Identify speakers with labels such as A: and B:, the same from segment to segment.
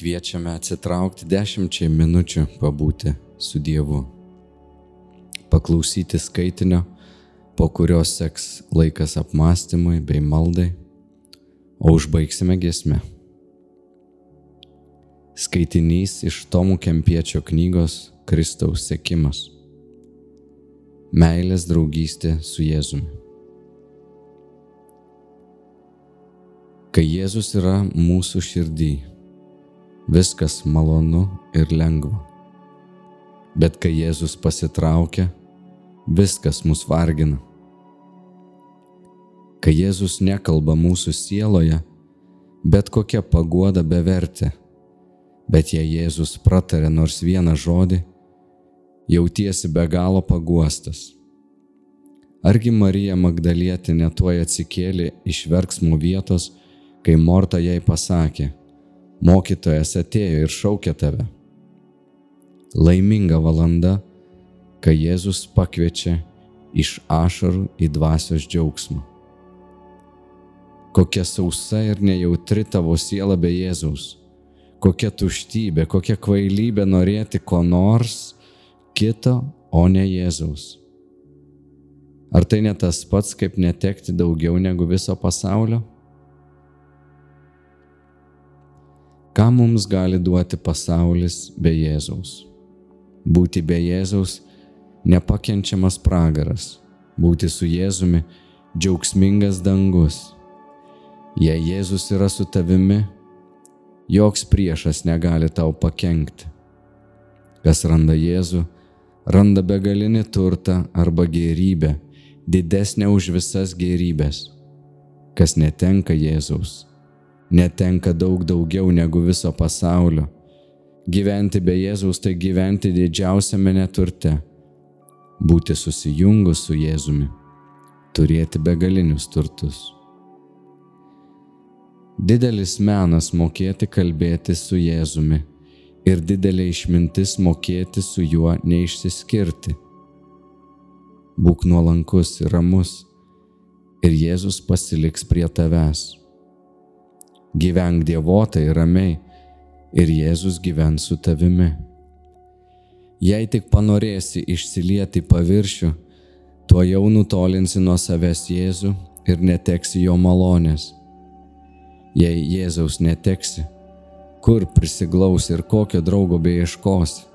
A: kviečiame atsitraukti dešimčiai minučių pabūti su Dievu. Paklausyti skaitinio, po kurio seks laikas apmąstymui bei maldai, o užbaigsime gesmę. Skaitinys iš Tomų Kempiečio knygos Kristaus sekimas. Meilės draugystė su Jėzumi. Kai Jėzus yra mūsų širdį, viskas malonu ir lengva. Bet kai Jėzus pasitraukia, viskas mus vargina. Kai Jėzus nekalba mūsų sieloje, bet kokia paguoda bevertė, bet jei Jėzus pratarė nors vieną žodį, jautiesi be galo paguostas. Argi Marija Magdalietė netuoj atsikėlė iš verksmų vietos, kai Morta jai pasakė, mokytojas atėjo ir šaukė tave. Laiminga valanda, kai Jėzus pakviečia iš ašarų į dvasios džiaugsmą. Kokia sausa ir nejautri tavo siela be Jėzaus, kokia tuštybė, kokia kvailybė norėti ko nors kito, o ne Jėzaus. Ar tai ne tas pats, kaip netekti daugiau negu viso pasaulio? Ką mums gali duoti pasaulis be Jėzaus? Būti be Jėzaus nepakenčiamas pragaras, būti su Jėzumi džiaugsmingas dangus. Jei Jėzus yra su tavimi, joks priešas negali tau pakenkti. Kas randa Jėzų, randa begalinį turtą arba gerybę, didesnę už visas gerybės. Kas netenka Jėzaus, netenka daug daugiau negu viso pasaulio. Gyventi be Jėzaus tai gyventi didžiausiame neturte. Būti susijungus su Jėzumi, turėti begalinius turtus. Didelis menas mokėti kalbėti su Jėzumi ir didelė išmintis mokėti su juo neišsiskirti. Būk nuolankus ir ramus ir Jėzus pasiliks prie tavęs gyvenk dievotai ramiai ir Jėzus gyvens su tavimi. Jei tik panorėsi išsilieti paviršių, tuo jau nutolinsi nuo savęs Jėzų ir neteksi jo malonės. Jei Jėzaus neteksi, kur prisiglaus ir kokio draugo beieškosi?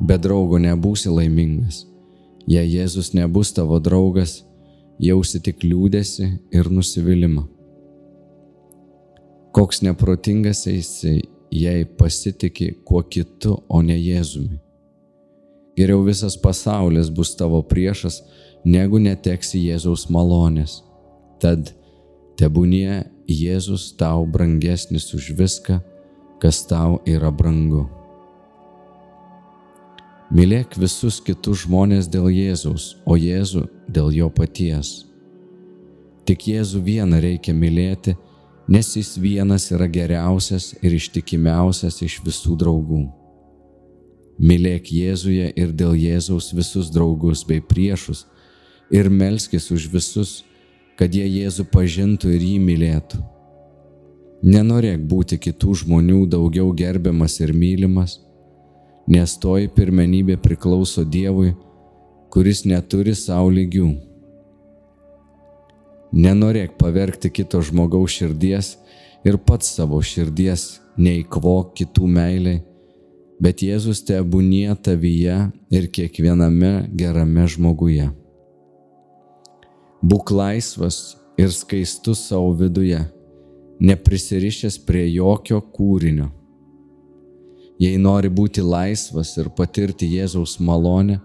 A: Be draugo nebūsi laimingas. Jei Jėzus nebus tavo draugas, jausi tik liūdėsi ir nusivylimą. Koks neprotingas esi, jei pasitiki kuo kitu, o ne Jėzumi. Geriau visas pasaulis bus tavo priešas, negu neteksi Jėzaus malonės. Tad tebūnie Jėzus tau brangesnis už viską, kas tau yra brangu. Mylėk visus kitus žmonės dėl Jėzaus, o Jėzų dėl jo paties. Tik Jėzų vieną reikia mylėti nes jis vienas yra geriausias ir ištikimiausias iš visų draugų. Mylėk Jėzuje ir dėl Jėzaus visus draugus bei priešus ir melskis už visus, kad jie Jėzų pažintų ir jį mylėtų. Nenorėk būti kitų žmonių daugiau gerbiamas ir mylimas, nes toji pirmenybė priklauso Dievui, kuris neturi savo lygių Nenorėk pavergti kito žmogaus širdies ir pats savo širdies neįkvok kitų meiliai, bet Jėzus tebūnie tavyje ir kiekviename gerame žmoguje. Būk laisvas ir skaistus savo viduje, neprisirišęs prie jokio kūrinio. Jei nori būti laisvas ir patirti Jėzaus malonę,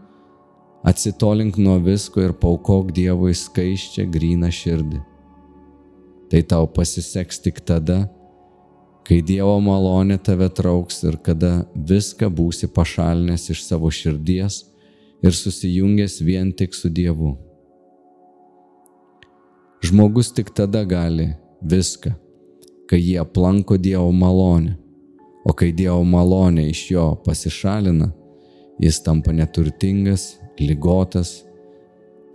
A: Atsitolink nuo visko ir paukok Dievui skaiščią gryną širdį. Tai tau pasiseks tik tada, kai Dievo malonė tave trauks ir kada viską būsi pašalinęs iš savo širdies ir susijungęs vien tik su Dievu. Žmogus tik tada gali viską, kai jie aplanko Dievo malonę, o kai Dievo malonė iš jo pasišalina, jis tampa neturtingas lygotas,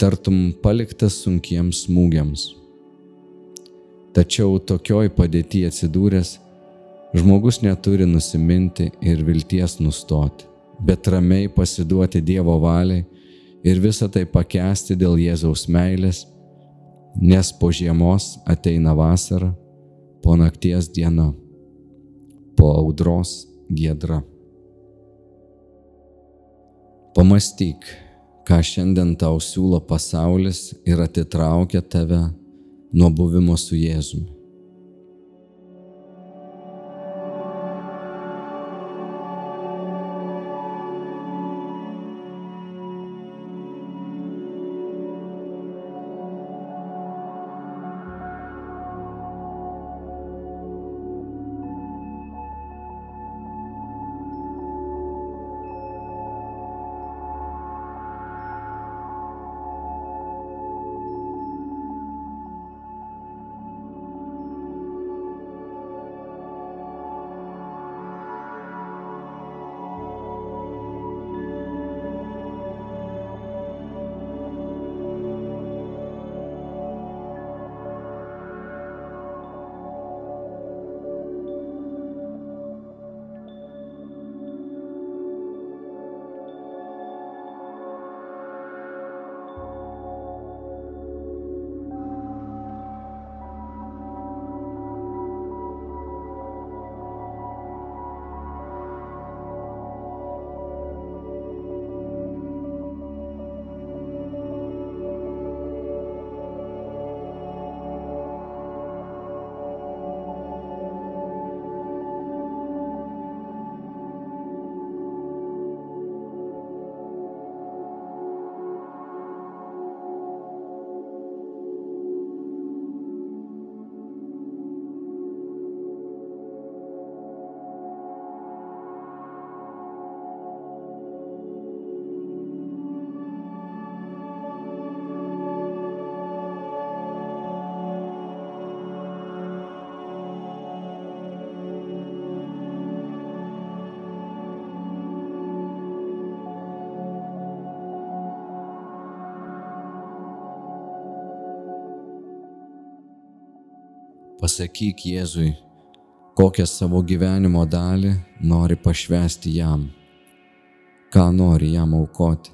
A: tartum paliktas sunkiems smūgiams. Tačiau tokioj padėtyje atsidūręs, Žmogus neturi nusiminti ir vilties nustoti, bet ramiai pasiduoti Dievo valiai ir visą tai pakesti dėl Jėzaus meilės, nes po žiemos ateina vasara, po nakties diena, po audros giedra. Pamastyk, ką šiandien tau siūlo pasaulis ir atitraukia tave nuo buvimo su Jėzumi. Pasakyk Jėzui, kokią savo gyvenimo dalį nori pašvesti jam, ką nori jam aukoti.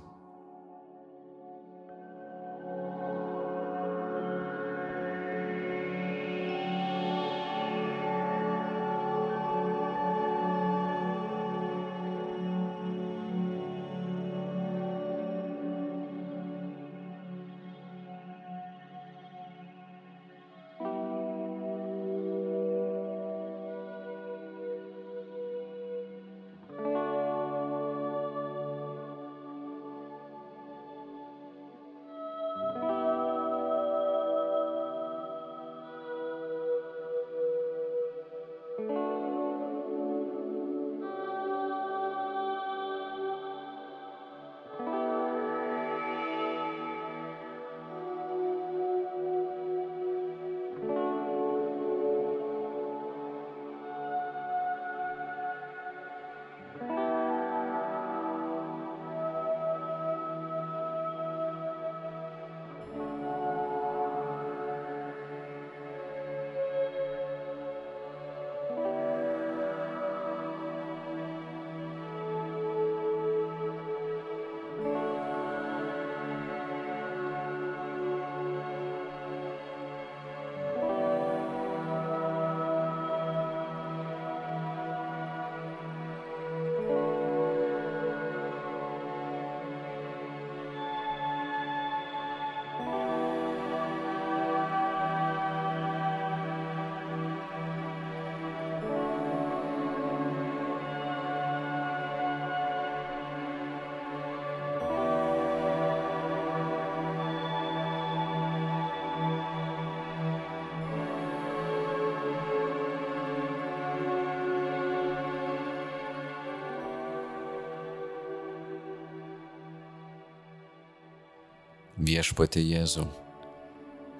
A: viešpatė Jėzau,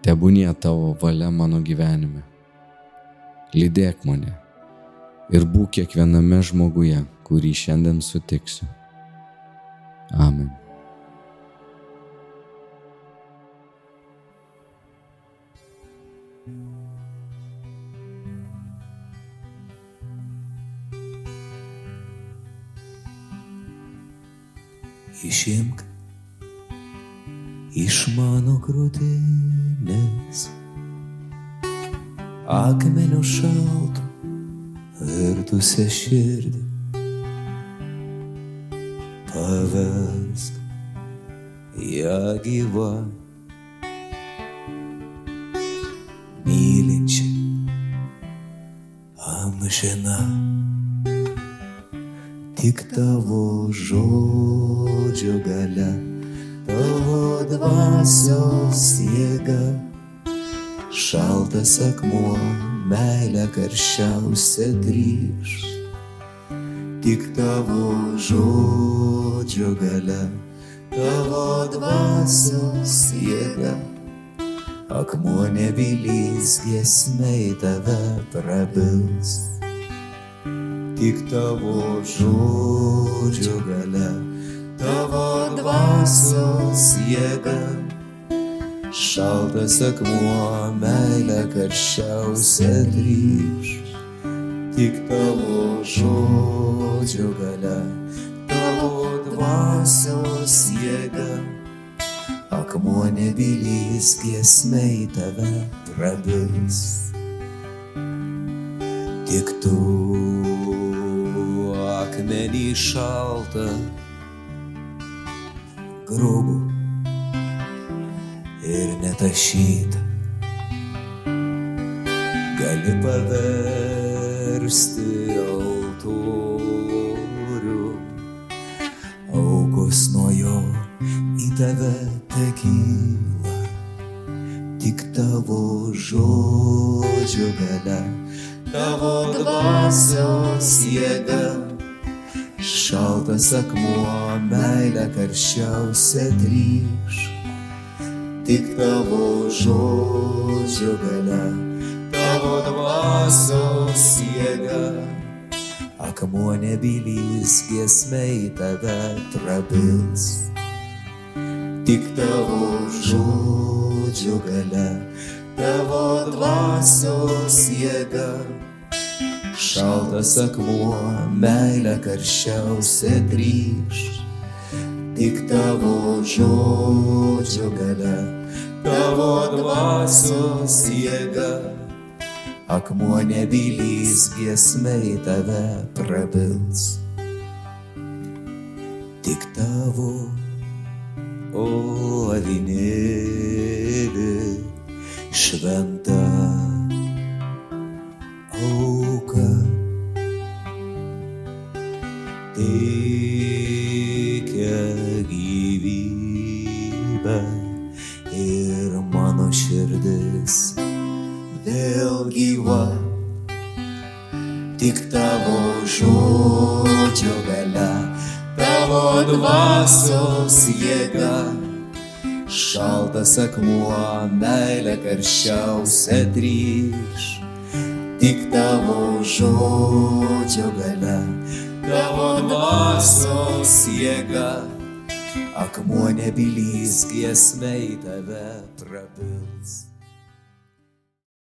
A: tebūnie tavo valia mano gyvenime. Lydėk mane ir būk kiekviename žmoguje, kurį šiandien sutiksiu. Amen.
B: Išimk iš mano krūtinės akmeniu šaltu virtusią širdį. Paversk ją gyvą, mylinčią, amžiną. Tik tavo žodžio gale, tavo dvasios jėga, šaltas akmuo, meilė karščiausia grįž. Tik tavo žodžio gale, tavo dvasios jėga, akmuo nebylys giesmei tave prabils. Tik tavo žodžio gale, tavo dvasios jėga. Šaltas akmuo meilė karščiausia grįž, tik tavo žodžio gale, tavo dvasios jėga. Akmuo nebylys giesmei tave prabils. Tik tu akmenį šaltą, grubų ir netašytą. Gali paversti altorių, aukos nuo jo į tave tekyla, tik tavo žodžio gale, tavo dvasios jėga šaltas akmuo meilė karščiausia grįž. Tik tavo žodžio gale, tavo dvasios jėga, akmuo nebylys giesmei tave prabils. Tik tavo žodžio gale, tavo dvasios jėga, šaltas akmuo, meilė karščiausia grįž. Tik tavo žodžio gale, tavo dvasios jėga, akmuo nebylys giesmei tave prabils. Tik tavo, o avinėlį, šventa žodžio gale, tavo dvasios jėga. Šaltas akmuo, meilė karščiausia grįž tik tavo žodžio gale, tavo dvasios jėga, akmuo nebylys giesmei tave prabils.